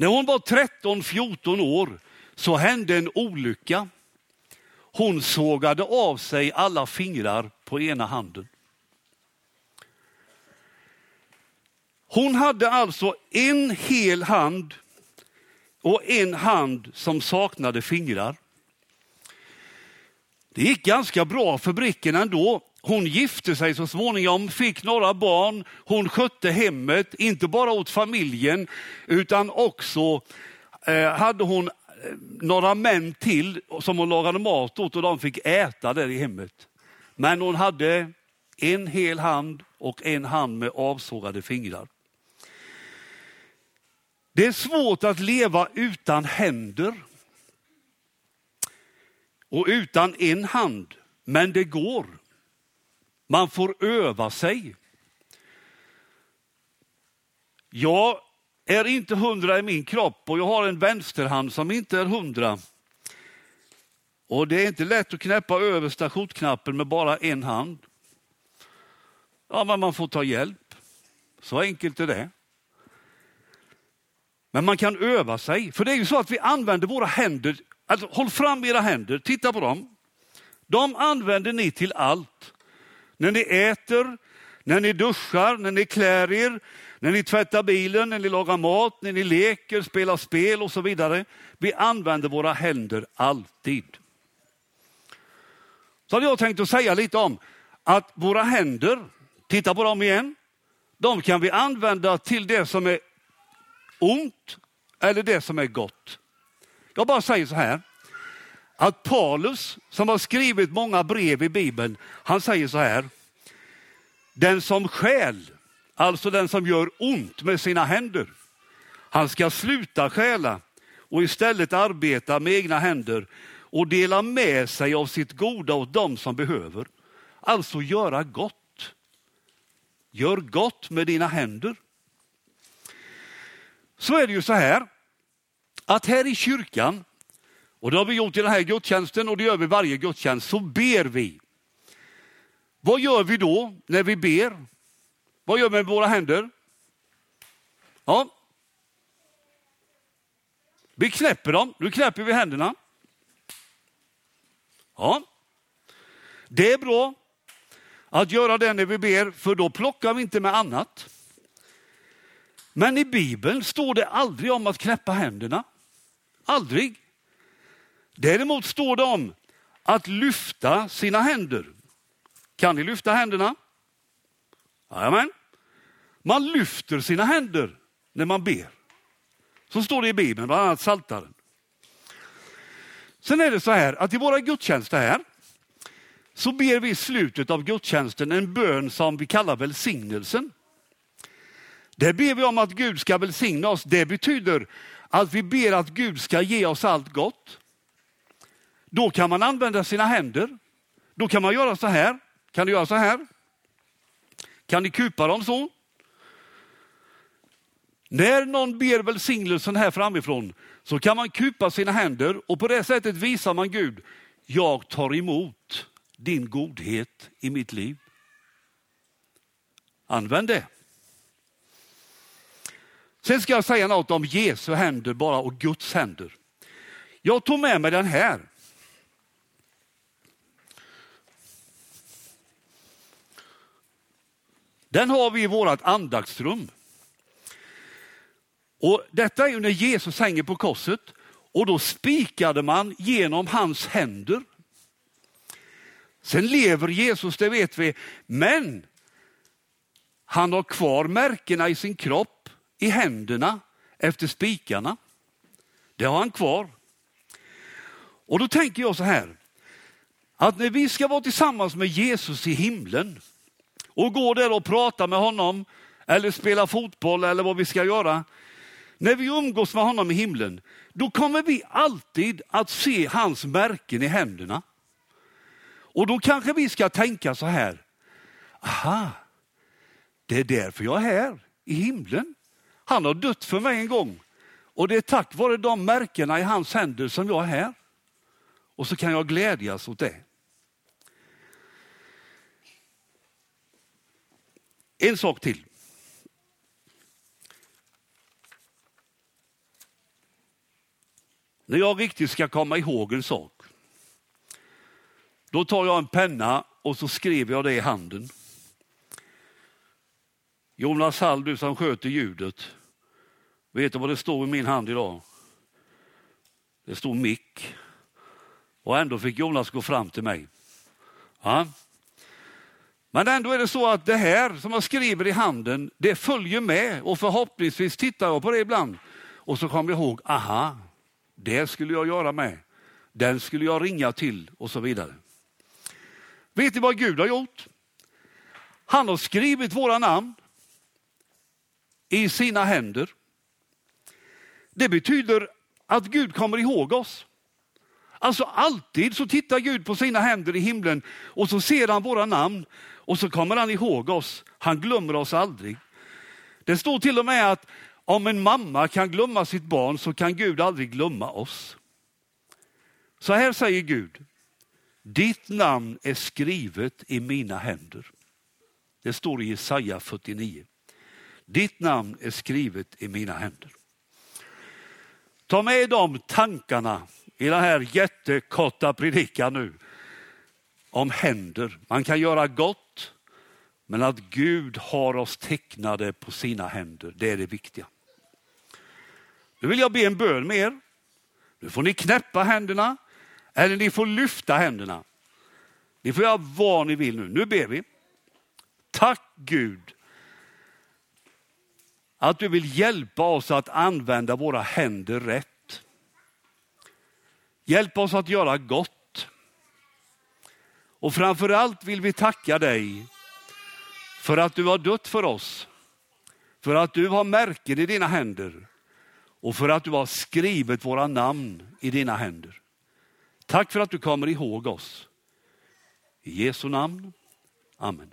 När hon var 13-14 år så hände en olycka. Hon sågade av sig alla fingrar på ena handen. Hon hade alltså en hel hand och en hand som saknade fingrar. Det gick ganska bra för Bricken ändå. Hon gifte sig så småningom, fick några barn, hon skötte hemmet, inte bara åt familjen utan också eh, hade hon eh, några män till som hon lagade mat åt och de fick äta där i hemmet. Men hon hade en hel hand och en hand med avsågade fingrar. Det är svårt att leva utan händer och utan en hand, men det går. Man får öva sig. Jag är inte hundra i min kropp och jag har en vänsterhand som inte är hundra. Och det är inte lätt att knäppa översta skjortknappen med bara en hand. Ja, men man får ta hjälp. Så enkelt är det. Men man kan öva sig, för det är ju så att vi använder våra händer. Alltså, håll fram era händer, titta på dem. De använder ni till allt. När ni äter, när ni duschar, när ni klär er, när ni tvättar bilen, när ni lagar mat, när ni leker, spelar spel och så vidare. Vi använder våra händer alltid. Så hade jag tänkt att säga lite om att våra händer, titta på dem igen, de kan vi använda till det som är ont eller det som är gott. Jag bara säger så här, att Paulus som har skrivit många brev i Bibeln, han säger så här, den som skäl, alltså den som gör ont med sina händer, han ska sluta stjäla och istället arbeta med egna händer och dela med sig av sitt goda åt dem som behöver. Alltså göra gott. Gör gott med dina händer. Så är det ju så här, att här i kyrkan, och det har vi gjort i den här gudstjänsten och det gör vi varje gudstjänst, så ber vi. Vad gör vi då när vi ber? Vad gör vi med våra händer? Ja. Vi knäpper dem, nu knäpper vi händerna. Ja. Det är bra att göra det när vi ber, för då plockar vi inte med annat. Men i Bibeln står det aldrig om att knäppa händerna. Aldrig. Däremot står det om att lyfta sina händer. Kan ni lyfta händerna? Jajamän. Man lyfter sina händer när man ber. Så står det i Bibeln, bland annat Saltaren. Sen är det så här att i våra gudstjänster här så ber vi i slutet av gudstjänsten en bön som vi kallar välsignelsen. Det ber vi om att Gud ska välsigna oss. Det betyder att vi ber att Gud ska ge oss allt gott. Då kan man använda sina händer. Då kan man göra så här. Kan du göra så här? Kan ni kupa dem så? När någon ber välsignelsen här framifrån så kan man kupa sina händer och på det sättet visar man Gud, jag tar emot din godhet i mitt liv. Använd det. Sen ska jag säga något om Jesu händer bara och Guds händer. Jag tog med mig den här. Den har vi i vårt andaktsrum. Och detta är ju när Jesus hänger på korset och då spikade man genom hans händer. Sen lever Jesus, det vet vi, men han har kvar märkena i sin kropp i händerna efter spikarna. Det har han kvar. Och då tänker jag så här, att när vi ska vara tillsammans med Jesus i himlen och går där och pratar med honom eller spelar fotboll eller vad vi ska göra. När vi umgås med honom i himlen, då kommer vi alltid att se hans märken i händerna. Och då kanske vi ska tänka så här, aha, det är därför jag är här i himlen. Han har dött för mig en gång och det är tack vare de märkena i hans händer som jag är här. Och så kan jag glädjas åt det. En sak till. När jag riktigt ska komma ihåg en sak, då tar jag en penna och så skriver jag det i handen. Jonas Hall, du som sköter ljudet, vet du vad det står i min hand idag? Det står mick. Och ändå fick Jonas gå fram till mig. Ja. Men ändå är det så att det här som jag skriver i handen, det följer med och förhoppningsvis tittar jag på det ibland. Och så kommer jag ihåg, aha, det skulle jag göra med. Den skulle jag ringa till och så vidare. Vet ni vad Gud har gjort? Han har skrivit våra namn i sina händer. Det betyder att Gud kommer ihåg oss. Alltså alltid så tittar Gud på sina händer i himlen och så ser han våra namn och så kommer han ihåg oss. Han glömmer oss aldrig. Det står till och med att om en mamma kan glömma sitt barn så kan Gud aldrig glömma oss. Så här säger Gud, ditt namn är skrivet i mina händer. Det står i Jesaja 49. Ditt namn är skrivet i mina händer. Ta med de tankarna i den här jättekorta predikan nu om händer. Man kan göra gott, men att Gud har oss tecknade på sina händer, det är det viktiga. Nu vill jag be en bön med er. Nu får ni knäppa händerna eller ni får lyfta händerna. Ni får göra vad ni vill nu. Nu ber vi. Tack Gud att du vill hjälpa oss att använda våra händer rätt. Hjälp oss att göra gott. Och framför allt vill vi tacka dig för att du har dött för oss. För att du har märken i dina händer och för att du har skrivit våra namn i dina händer. Tack för att du kommer ihåg oss. I Jesu namn. Amen.